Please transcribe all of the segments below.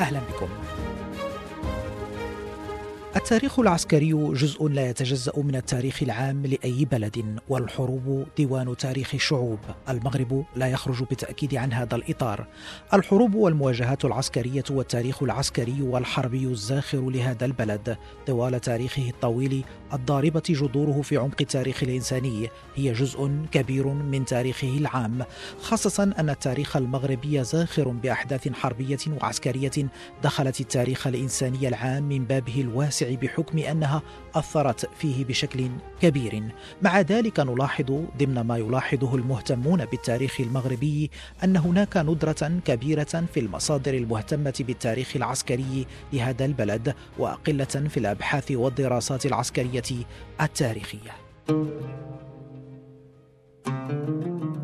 أهلا بكم. التاريخ العسكري جزء لا يتجزأ من التاريخ العام لأي بلد والحروب ديوان تاريخ الشعوب المغرب لا يخرج بالتأكيد عن هذا الإطار. الحروب والمواجهات العسكرية والتاريخ العسكري والحربي الزاخر لهذا البلد. طوال تاريخه الطويل الضاربة جذوره في عمق التاريخ الإنساني هي جزء كبير من تاريخه العام. خاصة أن التاريخ المغربي زاخر بأحداث حربية وعسكرية دخلت التاريخ الإنساني العام من بابه الواسع. بحكم أنها أثرت فيه بشكل كبير. مع ذلك نلاحظ ضمن ما يلاحظه المهتمون بالتاريخ المغربي أن هناك ندرة كبيرة في المصادر المهتمة بالتاريخ العسكري لهذا البلد وقلة في الأبحاث والدراسات العسكرية التاريخية.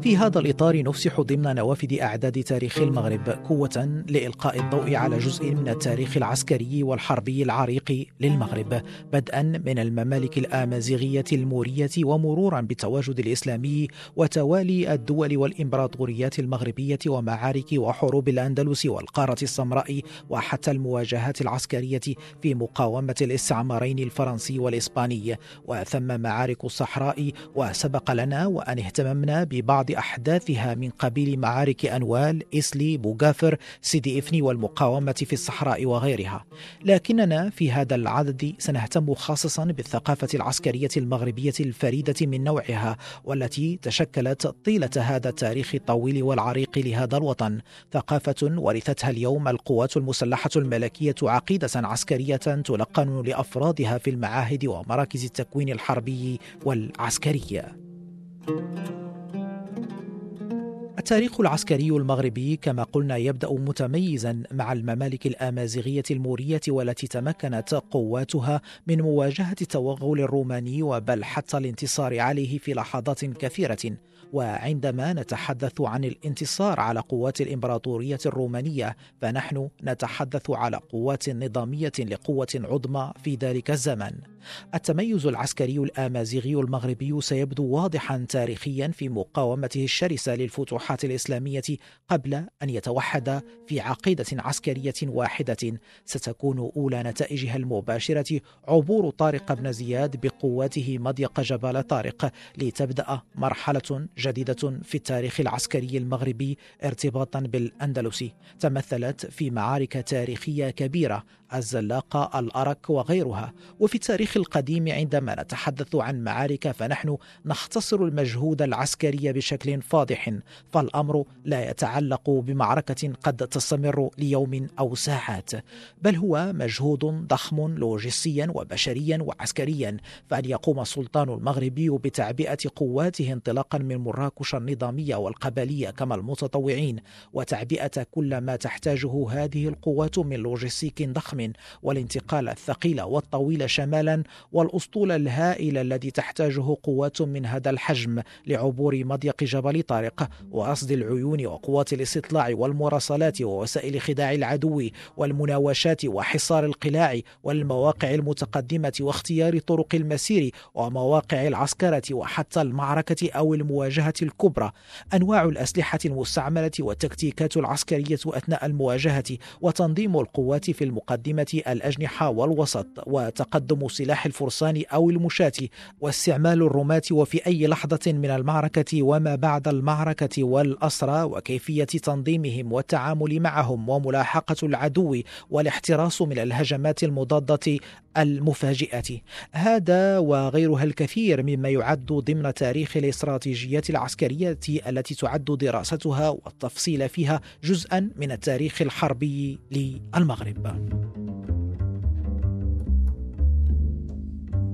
في هذا الإطار نفسح ضمن نوافذ أعداد تاريخ المغرب قوة لإلقاء الضوء على جزء من التاريخ العسكري والحربي العريق للمغرب بدءا من الممالك الآمازيغية المورية ومرورا بالتواجد الإسلامي وتوالي الدول والإمبراطوريات المغربية ومعارك وحروب الأندلس والقارة السمراء وحتى المواجهات العسكرية في مقاومة الاستعمارين الفرنسي والإسباني وثم معارك الصحراء وسبق لنا وأن اهتممنا ببعض أحداثها من قبيل معارك أنوال إسلي بوغافر سيدي إفني والمقاومة في الصحراء وغيرها. لكننا في هذا العدد سنهتم خاصة بالثقافة العسكرية المغربية الفريدة من نوعها والتي تشكلت طيلة هذا التاريخ الطويل والعريق لهذا الوطن. ثقافة ورثتها اليوم القوات المسلحة الملكية عقيدة عسكرية تلقن لأفرادها في المعاهد ومراكز التكوين الحربي والعسكري التاريخ العسكري المغربي كما قلنا يبدأ متميزا مع الممالك الأمازيغية المورية والتي تمكنت قواتها من مواجهة التوغل الروماني وبل حتى الانتصار عليه في لحظات كثيرة. وعندما نتحدث عن الانتصار على قوات الإمبراطورية الرومانية فنحن نتحدث على قوات نظامية لقوة عظمى في ذلك الزمن التميز العسكري الأمازيغي المغربي سيبدو واضحا تاريخيا في مقاومته الشرسة للفتوحات الإسلامية قبل أن يتوحد في عقيدة عسكرية واحدة. ستكون أولى نتائجها المباشرة عبور طارق بن زياد بقواته مضيق جبل طارق لتبدأ مرحلة جديدة في التاريخ العسكري المغربي ارتباطا بالأندلس. تمثلت في معارك تاريخية كبيرة الزلاقه الأرك وغيرها. وفي التاريخ القديم عندما نتحدث عن معارك فنحن نختصر المجهود العسكري بشكل فاضح. فالامر لا يتعلق بمعركة قد تستمر ليوم أو ساعات بل هو مجهود ضخم لوجستيا وبشريا وعسكريا فأن يقوم السلطان المغربي بتعبئة قواته انطلاقا من مراكش النظامية والقبليه كما المتطوعين وتعبئة كل ما تحتاجه هذه القوات من لوجستيك ضخم والانتقال الثقيل والطويل شمالا والأسطول الهائل الذي تحتاجه قوات من هذا الحجم لعبور مضيق جبل طارق ورصد العيون وقوات الاستطلاع والمراسلات ووسائل خداع العدو والمناوشات وحصار القلاع والمواقع المتقدمة واختيار طرق المسير ومواقع العسكرة وحتى المعركة أو المواجهة الكبرى. أنواع الأسلحة المستعملة والتكتيكات العسكرية أثناء المواجهة وتنظيم القوات في المقدمة الأجنحة والوسط وتقدم سلاح الفرسان أو المشاة واستعمال الرماة وفي أي لحظة من المعركة وما بعد المعركة والاسرى وكيفية تنظيمهم والتعامل معهم وملاحقة العدو والاحتراس من الهجمات المضادة المفاجئة. هذا وغيرها الكثير مما يعد ضمن تاريخ الاستراتيجيات العسكرية التي تعد دراستها والتفصيل فيها جزءا من التاريخ الحربي للمغرب.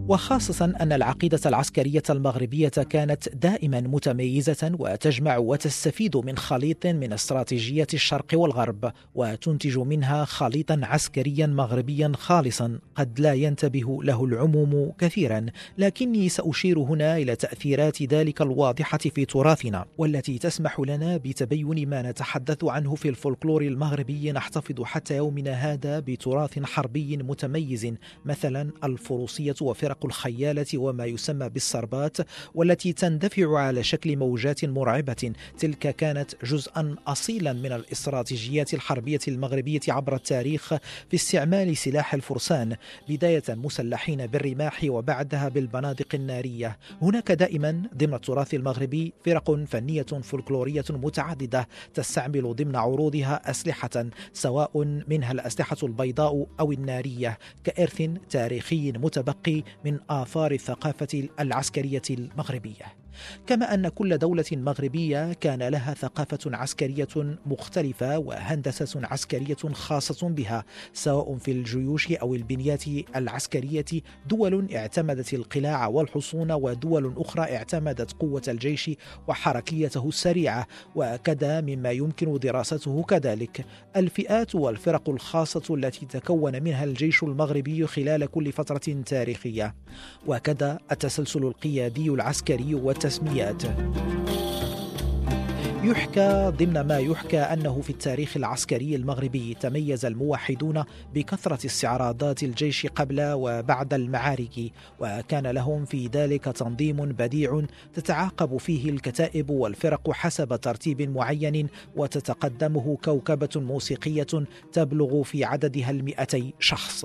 وخاصة أن العقيدة العسكرية المغربية كانت دائما متميزة وتجمع وتستفيد من خليط من استراتيجية الشرق والغرب وتنتج منها خليطا عسكريا مغربيا خالصا. قد لا ينتبه له العموم كثيرا لكني سأشير هنا إلى تأثيرات ذلك الواضحة في تراثنا والتي تسمح لنا بتبين ما نتحدث عنه في الفولكلور المغربي. نحتفظ حتى يومنا هذا بتراث حربي متميز مثلا الفروسية وفرق الخيالة وما يسمى بالسربات والتي تندفع على شكل موجات مرعبة. تلك كانت جزءا أصيلا من الاستراتيجيات الحربية المغربية عبر التاريخ في استعمال سلاح الفرسان بداية مسلحين بالرماح وبعدها بالبنادق النارية. هناك دائما ضمن التراث المغربي فرق فنية فولكلورية متعددة تستعمل ضمن عروضها أسلحة سواء منها الأسلحة البيضاء أو النارية كإرث تاريخي متبقي من آثار الثقافة العسكرية المغربية. كما أن كل دولة مغربية كان لها ثقافة عسكرية مختلفة وهندسة عسكرية خاصة بها سواء في الجيوش أو البنيات العسكرية. دول اعتمدت القلاع والحصون ودول أخرى اعتمدت قوة الجيش وحركيته السريعة. وكذا مما يمكن دراسته كذلك. الفئات والفرق الخاصة التي تكون منها الجيش المغربي خلال كل فترة تاريخية. وكذا التسلسل القيادي العسكري والتسميات يحكى ضمن ما يحكى أنه في التاريخ العسكري المغربي تميز الموحدون بكثرة استعراضات الجيش قبل وبعد المعارك وكان لهم في ذلك تنظيم بديع تتعاقب فيه الكتائب والفرق حسب ترتيب معين وتتقدمه كوكبة موسيقية تبلغ في عددها المئتي شخص.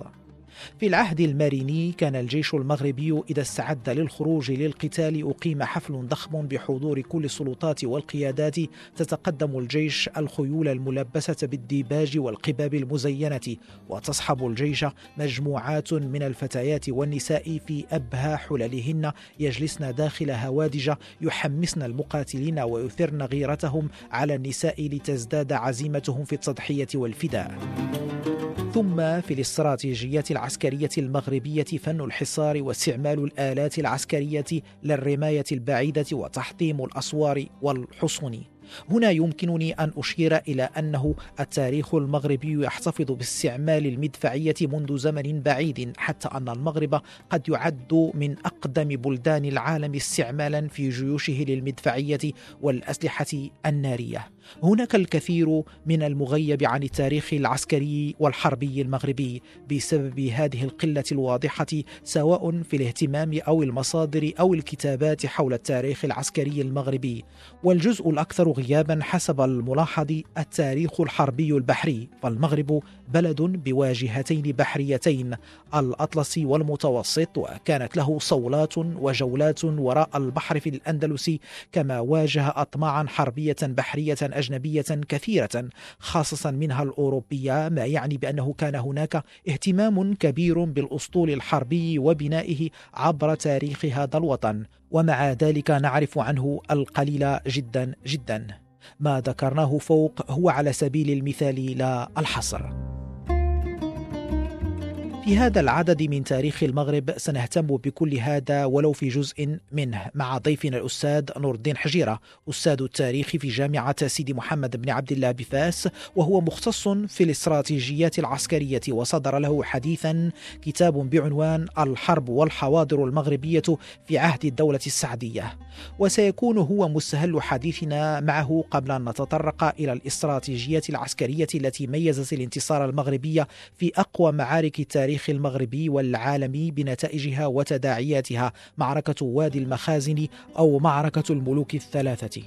في العهد الماريني كان الجيش المغربي إذا استعد للخروج للقتال أقيم حفل ضخم بحضور كل السلطات والقيادات تتقدم الجيش الخيول الملبسة بالديباج والقباب المزينة وتصحب الجيش مجموعات من الفتيات والنساء في أبهى حللهن يجلسن داخل هوادج يحمسن المقاتلين ويثرن غيرتهم على النساء لتزداد عزيمتهم في التضحية والفداء. ثم في الاستراتيجيات العسكرية المغربية فن الحصار واستعمال الآلات العسكرية للرماية البعيدة وتحطيم الأسوار والحصون. هنا يمكنني أن أشير إلى أنه التاريخ المغربي يحتفظ باستعمال المدفعية منذ زمن بعيد حتى أن المغرب قد يعد من أقدم بلدان العالم استعمالا في جيوشه للمدفعية والأسلحة النارية. هناك الكثير من المغيب عن التاريخ العسكري والحربي المغربي بسبب هذه القلة الواضحة سواء في الاهتمام أو المصادر أو الكتابات حول التاريخ العسكري المغربي والجزء الأكثر غيابا حسب الملاحظ التاريخ الحربي البحري فالمغرب بلد بواجهتين بحريتين الأطلس والمتوسط وكانت له صولات وجولات وراء البحر في الأندلس كما واجه أطماعا حربية بحرية أجنبية كثيرة خاصة منها الأوروبية ما يعني بأنه كان هناك اهتمام كبير بالأسطول الحربي وبنائه عبر تاريخ هذا الوطن. ومع ذلك نعرف عنه القليل جدا جدا. ما ذكرناه فوق هو على سبيل المثال لا الحصر. هذا العدد من تاريخ المغرب سنهتم بكل هذا ولو في جزء منه مع ضيفنا الأستاذ نور الدين حجيرة أستاذ التاريخ في جامعة سيدي محمد بن عبد الله بفاس وهو مختص في الاستراتيجيات العسكرية وصدر له حديثا كتاب بعنوان الحرب والحواضر المغربية في عهد الدولة السعدية. وسيكون هو مستهل حديثنا معه قبل أن نتطرق إلى الاستراتيجيات العسكرية التي ميزت الانتصار المغربي في أقوى معارك التاريخ التاريخ المغربي والعالمي بنتائجها وتداعياتها معركة وادي المخازن أو معركة الملوك الثلاثة.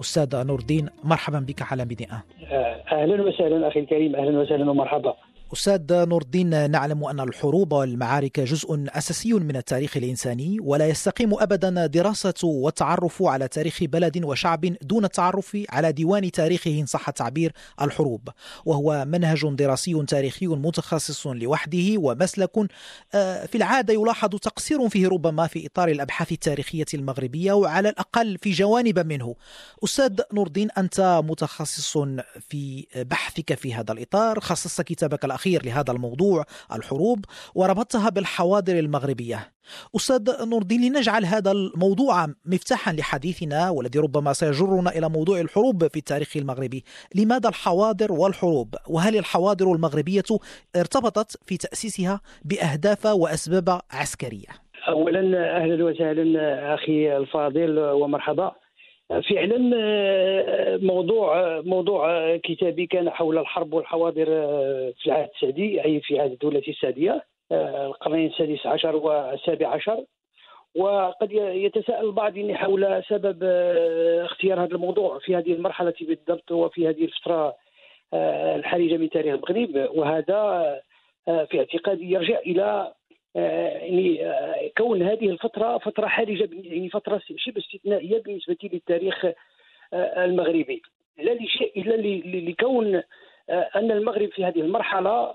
أستاذ نور الدين مرحبا بك على مدينة أهلا وسهلا أخي الكريم أهلا وسهلا ومرحبا. أستاذ نور الدين نعلم أن الحروب والمعارك جزء أساسي من التاريخ الإنساني ولا يستقيم أبدا دراسة والتعرف على تاريخ بلد وشعب دون التعرف على ديوان تاريخه إن صح التعبير الحروب. وهو منهج دراسي تاريخي متخصص لوحده ومسلك آه، في العادة يلاحظ تقصير فيه ربما في إطار الأبحاث التاريخية المغربية وعلى الأقل في جوانب منه. أستاذ نور الدين أنت متخصص في بحثك في هذا الإطار خصصت كتابك الأخير لهذا الموضوع الحروب وربطتها بالحواضر المغربية. أستاذ نور الدين لنجعل هذا الموضوع مفتاحا لحديثنا والذي ربما سيجرنا إلى موضوع الحروب في التاريخ المغربي. لماذا الحواضر والحروب؟ وهل الحواضر المغربية ارتبطت في تأسيسها بأهداف وأسباب عسكرية؟ اولا أهلا وسهلا أخي الفاضل ومرحبا. فعلا موضوع موضوع كتابي كان حول الحرب والحواضر في العهد السعدي أي في عهد الدولة السعديه القرنين السادس عشر والسابع عشر. وقد يتساءل البعض حول سبب اختيار هذا الموضوع في هذه المرحلة بالضبط وفي هذه الفترة الحرجه من تاريخ المغرب. وهذا في اعتقادي يرجع إلى يعني كون هذه الفترة فترة حرجة يعني فترة شبه استثنائية بالنسبة للتاريخ المغربي. لا لشيء إلا لكون أن المغرب في هذه المرحلة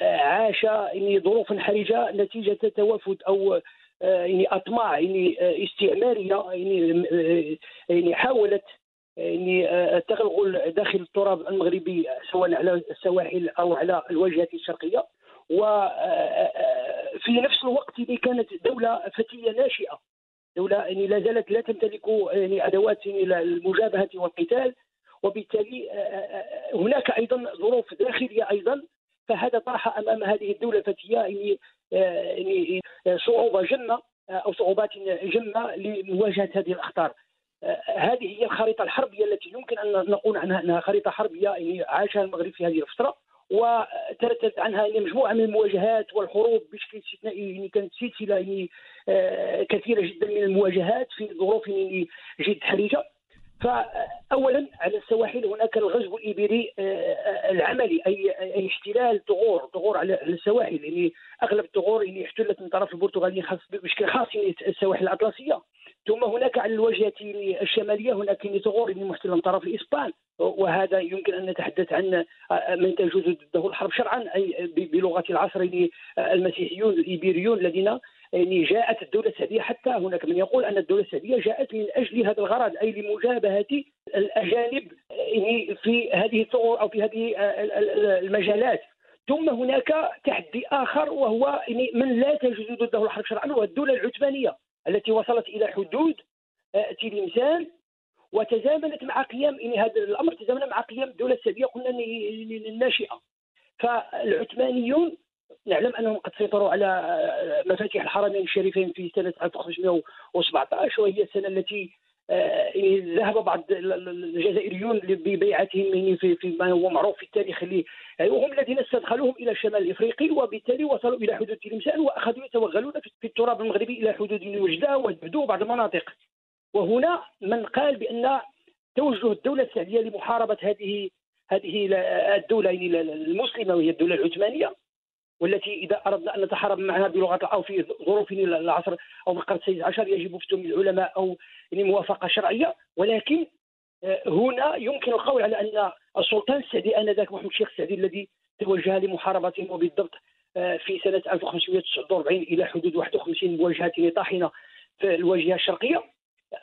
عاش يعني ظروفا حرجة نتيجة توافد أو يعني أطماع يعني استعمارية يعني يعني حاولت يعني التغلغل داخل التراب المغربي سواء على السواحل أو على الواجهه الشرقية. وفي نفس الوقت اللي كانت دولة فتية ناشئة دولة يعني لا زالت لا تمتلك يعني أدوات يعني المجابهة والقتال وبالتالي هناك أيضا ظروف داخلية أيضا فهذا طرح أمام هذه الدولة الفتية يعني يعني صعوبة جمة أو صعوبات جمة لمواجهة هذه الأخطار. هذه هي الخريطة الحربية التي يمكن أن نقول عنها أنها خريطة حربية يعني عاشها المغرب في هذه الفترة. وترتبت عنها يعني مجموعة من المواجهات والحروب بشكل استثنائي يعني كانت سلسلة يعني آه كثيرة جدا من المواجهات في ظروف يعني جد حرجة. فاولا على السواحل هناك الغزو الابري آه العملي أي أي احتلال ثغور ثغور على السواحل. يعني أغلب الثغور يعني احتلت من طرف البرتغاليين خاص بشكل خاص يعني السواحل الأطلسية. ثم هناك على الواجهه الشمالية هناك ثغور محتله من طرف الاسبان وهذا يمكن أن نتحدث عن من تجوز ضده الحرب شرعا أي بلغة العصر المسيحيون الإيبيريون الذين يعني جاءت الدولة السعودية. حتى هناك من يقول أن الدولة السعودية جاءت من أجل هذا الغرض أي لمجابهة الأجانب يعني في هذه الثغور أو في هذه المجالات. ثم هناك تحدي آخر وهو يعني من لا تجوز ضده الحرب شرعا وهو الدولة العثمانية. التي وصلت إلى حدود تلمسان وتزامنت مع قيام يعني هذا الأمر تزامن مع قيام الدولة السعوديه قلنا الناشئه فالعثمانيون نعلم أنهم قد سيطروا على مفاتيح الحرمين الشريفين في سنة 1517 وهي السنة التي ذهب بعض الجزائريون ببيعتهم يعني في ما هو معروف في التاريخ اللي وهم الذين استدخلوهم إلى الشمال الإفريقي وبالتالي وصلوا إلى حدود تلمسان وأخذوا يتوغلون في التراب المغربي إلى حدود وجدة والبدو وبعض المناطق. وهنا من قال بأن توجه الدولة السعوديه لمحاربة هذه هذه الدولة المسلمة وهي الدولة العثمانية والتي إذا أردنا أن نتحارب معها بلغة أو في ظروف العصر أو في القرن السادس عشر يجب فتوى العلماء أو يعني موافقة شرعية. ولكن هنا يمكن القول على أن السلطان السعدي آنذاك محمد الشيخ السعدي الذي توجه لمحاربتهم وبالضبط في سنة 1549 إلى حدود 51 مواجهه طاحنه في الواجهه الشرقية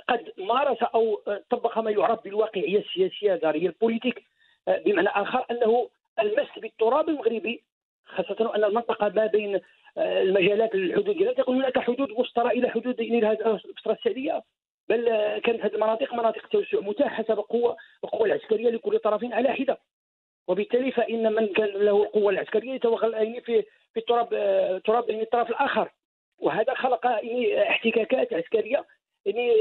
قد مارس أو طبق ما يعرف بالواقعيه السياسية دارية البوليتيك بمعنى آخر أنه المس بالتراب المغربي خاصة أن المنطقة ما بين المجالات الحدود. ديالها تكون هناك حدود مسطره إلى حدود الفترة السعدية. بل كانت هذه المناطق مناطق توسع متاح حسب القوه القوه العسكرية لكل طرف على حدة. وبالتالي فإن من كان له القوه العسكرية يتوغل يعني في في التراب تراب يعني الطرف الآخر. وهذا خلق يعني احتكاكات عسكرية يعني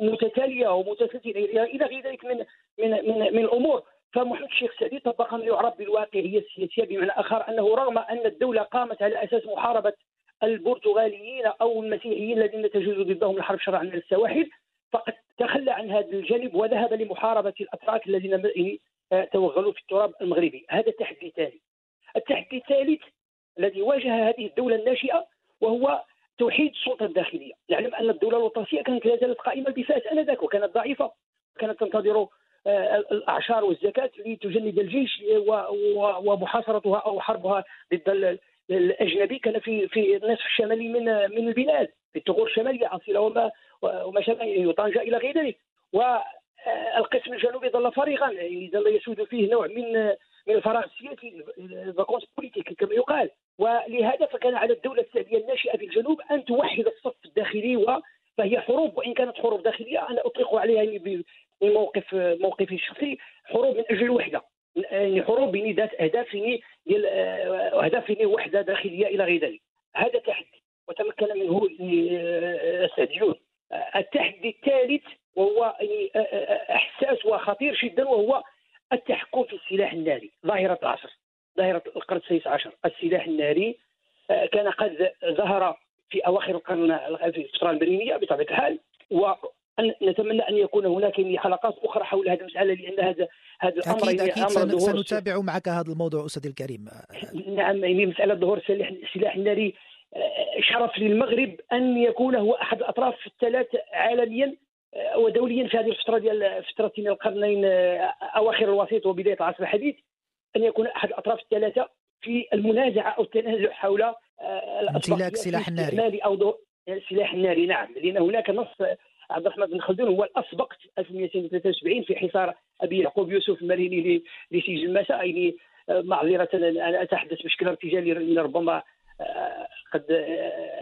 متتالية ومتسلسله إلى غير ذلك من من من, من الأمور. فمحمد الشيخ السعدي طبق ما يعرف بالواقعيه السياسية بمعنى آخر أنه رغم أن الدولة قامت على أساس محاربة البرتغاليين أو المسيحيين الذين تجوز ضدهم الحرب شرعا على السواحل فقد تخلى عن هذا الجانب وذهب لمحاربة الأتراك الذين توغلوا في التراب المغربي. هذا التحدي الثاني التحدي الثالث الذي واجه هذه الدولة الناشئة وهو توحيد السلطة الداخلية. نعلم أن الدولة الوطنية كانت لا زالت قائمة بفاس آنذاك وكانت ضعيفة كانت تنتظر الأعشار والزكاة لتجند الجيش ومحاصرتها أو حربها ضد الأجنبي. كان في في النصف الشمالي من من البلاد في الثغور الشمالية اصيله وما وما شابه طنجه إلى غير ذلك. والقسم الجنوبي ظل فارغا. ظل يسود فيه نوع من من الفراغ السياسي ال vacance politique كما يقال. ولهذا فكان على الدولة السعديه الناشئة في الجنوب أن توحد الصف الداخلي و فهي حروب. وإن كانت حروب داخلية أنا أطلق عليها يعني بموقف موقفي الشخصي حروب من أجل الوحده يعني حروب يعني ذات اهداف يعني ديال آه، اهداف يعني وحدة داخلية إلى غير ذلك. هذا تحدي وتمكن منه السعديون التحدي الثالث وهو يعني حساس وخطير جدا وهو التحكم في السلاح الناري. ظاهرة العصر ظاهرة القرن السادس عشر. السلاح الناري كان قد ظهر في أواخر القرن الفترة المرينيه بطبيعة الحال ونتمنى أن يكون هناك حلقات أخرى حول هذه المسألة لأن هذا هذا الامر أكيد يعني أكيد أمر سنتابع معك هذا الموضوع أستاذ الكريم. نعم يعني مسألة ظهور السلاح الناري شرف للمغرب أن يكون هو أحد الأطراف الثلاث عالميا آه، ودوليا في هذه الفترة ديال فترة القرنين آه، أواخر الوسيط وبداية العصر الحديث أن يكون أحد الأطراف الثلاثة في المنازعة أو التنازع حول آه، امتلاك سلاح الناري أو السلاح الناري نعم لأن هناك نص عبد الرحمن بن خلدون هو الأسبق 1273 في حصار أبي يعقوب يوسف المريني لسجن مساء يعني معذره أنا أتحدث بشكل ارتجالي ربما قد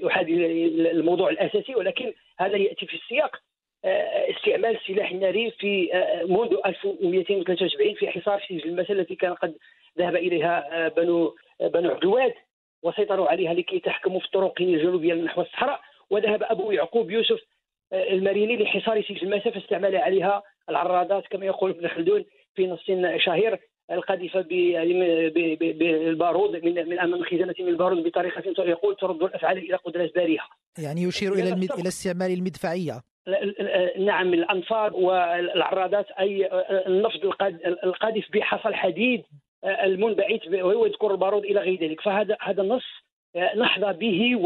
يحادي الموضوع الأساسي. ولكن هذا يأتي في السياق آه، استعمال السلاح الناري في آه، منذ 1273 في حصار سجن المسا التي كان قد ذهب إليها آه، بنو بنو عدواد وسيطروا عليها لكي يتحكموا في الطرق الجنوبية نحو الصحراء. وذهب أبو يعقوب يوسف المريني لحصار سجلماسة فاستعمل عليها العرادات كما يقول ابن خلدون في نص شهير القاذفه بالبارود من من أمام خزانة من البارود بطريقة يقول ترد الأفعال إلى قدرة باريها. يعني يشير إلى المد... إلى استعمال المدفعية. نعم الانفاط والعرادات أي النفط القاذف بحصى الحديد المنبعث وهو يذكر البارود إلى غير ذلك فهذا هذا النص نحظى به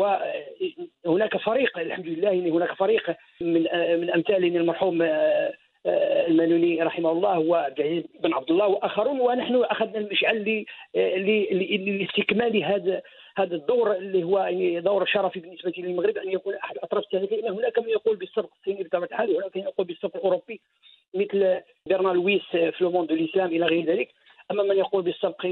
وهناك فريق الحمد لله هناك فريق من من أمثال المرحوم المنوني رحمه الله وعبد العزيز بن عبد الله وآخرون ونحن أخذنا المشعل لاستكمال هذا هذا الدور اللي هو يعني دور شرفي بالنسبة للمغرب أن يكون أحد الاطراف الثلاثه لأن هناك من يقول بالسبق الصيني بطبيعه الحال وهناك من يقول بالسبق الاوروبي مثل برنار لويس في دو الاسلام إلى غير ذلك. أما من يقول بالسبق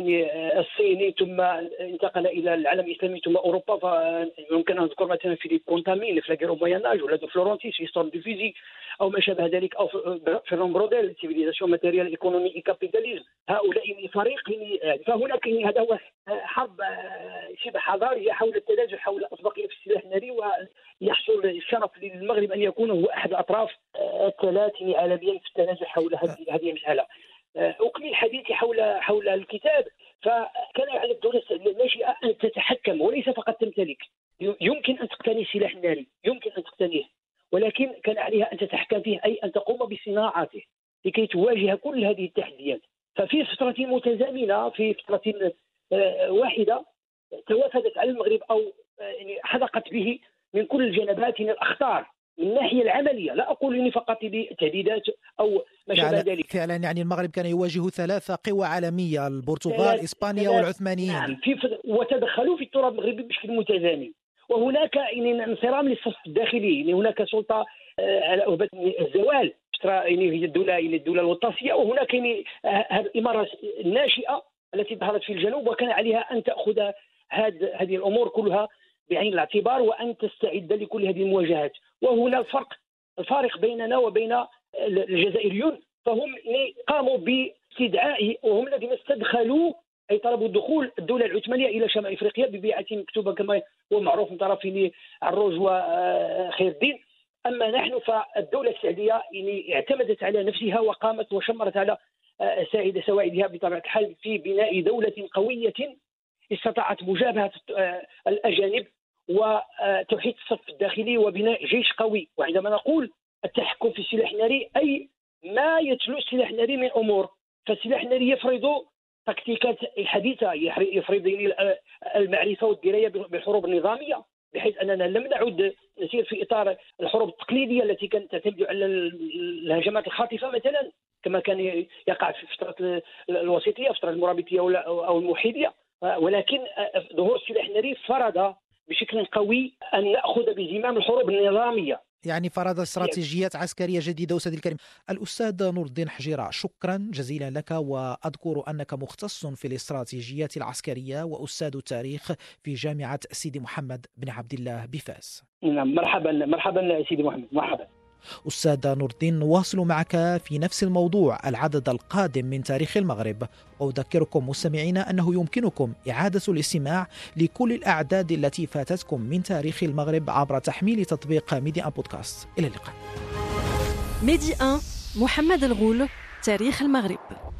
الصيني ثم انتقل إلى العالم الإسلامي ثم أوروبا فيمكن أن نذكر مثلا فيليب كونتامين في مويناج ولا دو فلورنتيس في ستورم دو فيزيك أو ما شابه ذلك أو فيرون بروديل سيفيليزاسيون ماتيريال ايكونومي اي كابيتاليزم هؤلاء فريق يعني فهناك هذا هو حرب شبه حضارية حول التنازل حول الاسبقيه في السلاح الناري ويحصل الشرف للمغرب أن يكون هو أحد الأطراف الثلاث عالميا في التنازل حول هذه المسألة. اكمل حديثي حول حول الكتاب. فكان على الدولة الناشئه ان تتحكم وليس فقط تمتلك. يمكن أن تقتني السلاح الناري يمكن أن تقتنيه ولكن كان عليها أن تتحكم فيه أي أن تقوم بصناعته لكي تواجه كل هذه التحديات. ففي فترة متزامنة في فترة آه، واحدة توافدت على المغرب أو آه، يعني حدقت به من كل الجنبات الأخطار. من الناحية العملية لا أقول اني فقط بتهديدات أو ما شابه ذلك. فعلا يعني المغرب كان يواجه ثلاث قوى عالمية البرتغال إسبانيا والعثمانيين. نعم في وتدخلوا في التراب المغربي بشكل متزامن. وهناك يعني انصرام للصف الداخلي يعني هناك سلطة آه، على الزوال يعني هي الدولة إلى الدولة الوطاسيه وهناك يعني هذه الإمارة الناشئة التي ظهرت في الجنوب وكان عليها أن تأخذ هذه الأمور كلها بعين الاعتبار وأن تستعد لكل هذه المواجهات. وهنا الفرق الفارق بيننا وبين الجزائريون. فهم قاموا باستدعاء وهم الذين استدخلوا أي طلبوا دخول الدولة العثمانية إلى شمال إفريقيا ببيعة مكتوبة كما هو معروف من طرفين عروج وخير الدين. أما نحن فالدولة السعودية يعني اعتمدت على نفسها وقامت وشمرت على سائد سواعدها بطبيعة الحال في بناء دولة قوية استطاعت مجابهة الأجانب وتوحيد الصف الداخلي وبناء جيش قوي. وعندما نقول التحكم في السلاح الناري أي ما يتلو السلاح الناري من أمور فالسلاح الناري يفرض تكتيكات حديثة يفرض المعرفة والدراية بالحروب النظامية بحيث أننا لم نعد نسير في إطار الحروب التقليدية التي كانت تعتمد على الهجمات الخاطفة مثلا كما كان يقع في فترة الوسيطية فترة المرابطية أو الموحديه ولكن ظهور السلاح الناري فرض بشكل قوي أن نأخذ بزمام الحروب النظامية. يعني فرض استراتيجيات عسكرية جديدة أستاذ الكريم. الأستاذ نور الدين حجيرة شكرا جزيلا لك وأذكر أنك مختص في الاستراتيجيات العسكرية وأستاذ التاريخ في جامعة سيدي محمد بن عبد الله بفاس. نعم مرحبا مرحبا سيدي محمد مرحبا. أستاذ نور الدين نواصل معك في نفس الموضوع العدد القادم من تاريخ المغرب. وأذكركم مستمعينا أنه يمكنكم إعادة الاستماع لكل الأعداد التي فاتتكم من تاريخ المغرب عبر تحميل تطبيق ميدي 1 بودكاست. إلى اللقاء. ميدي 1 محمد الغول تاريخ المغرب.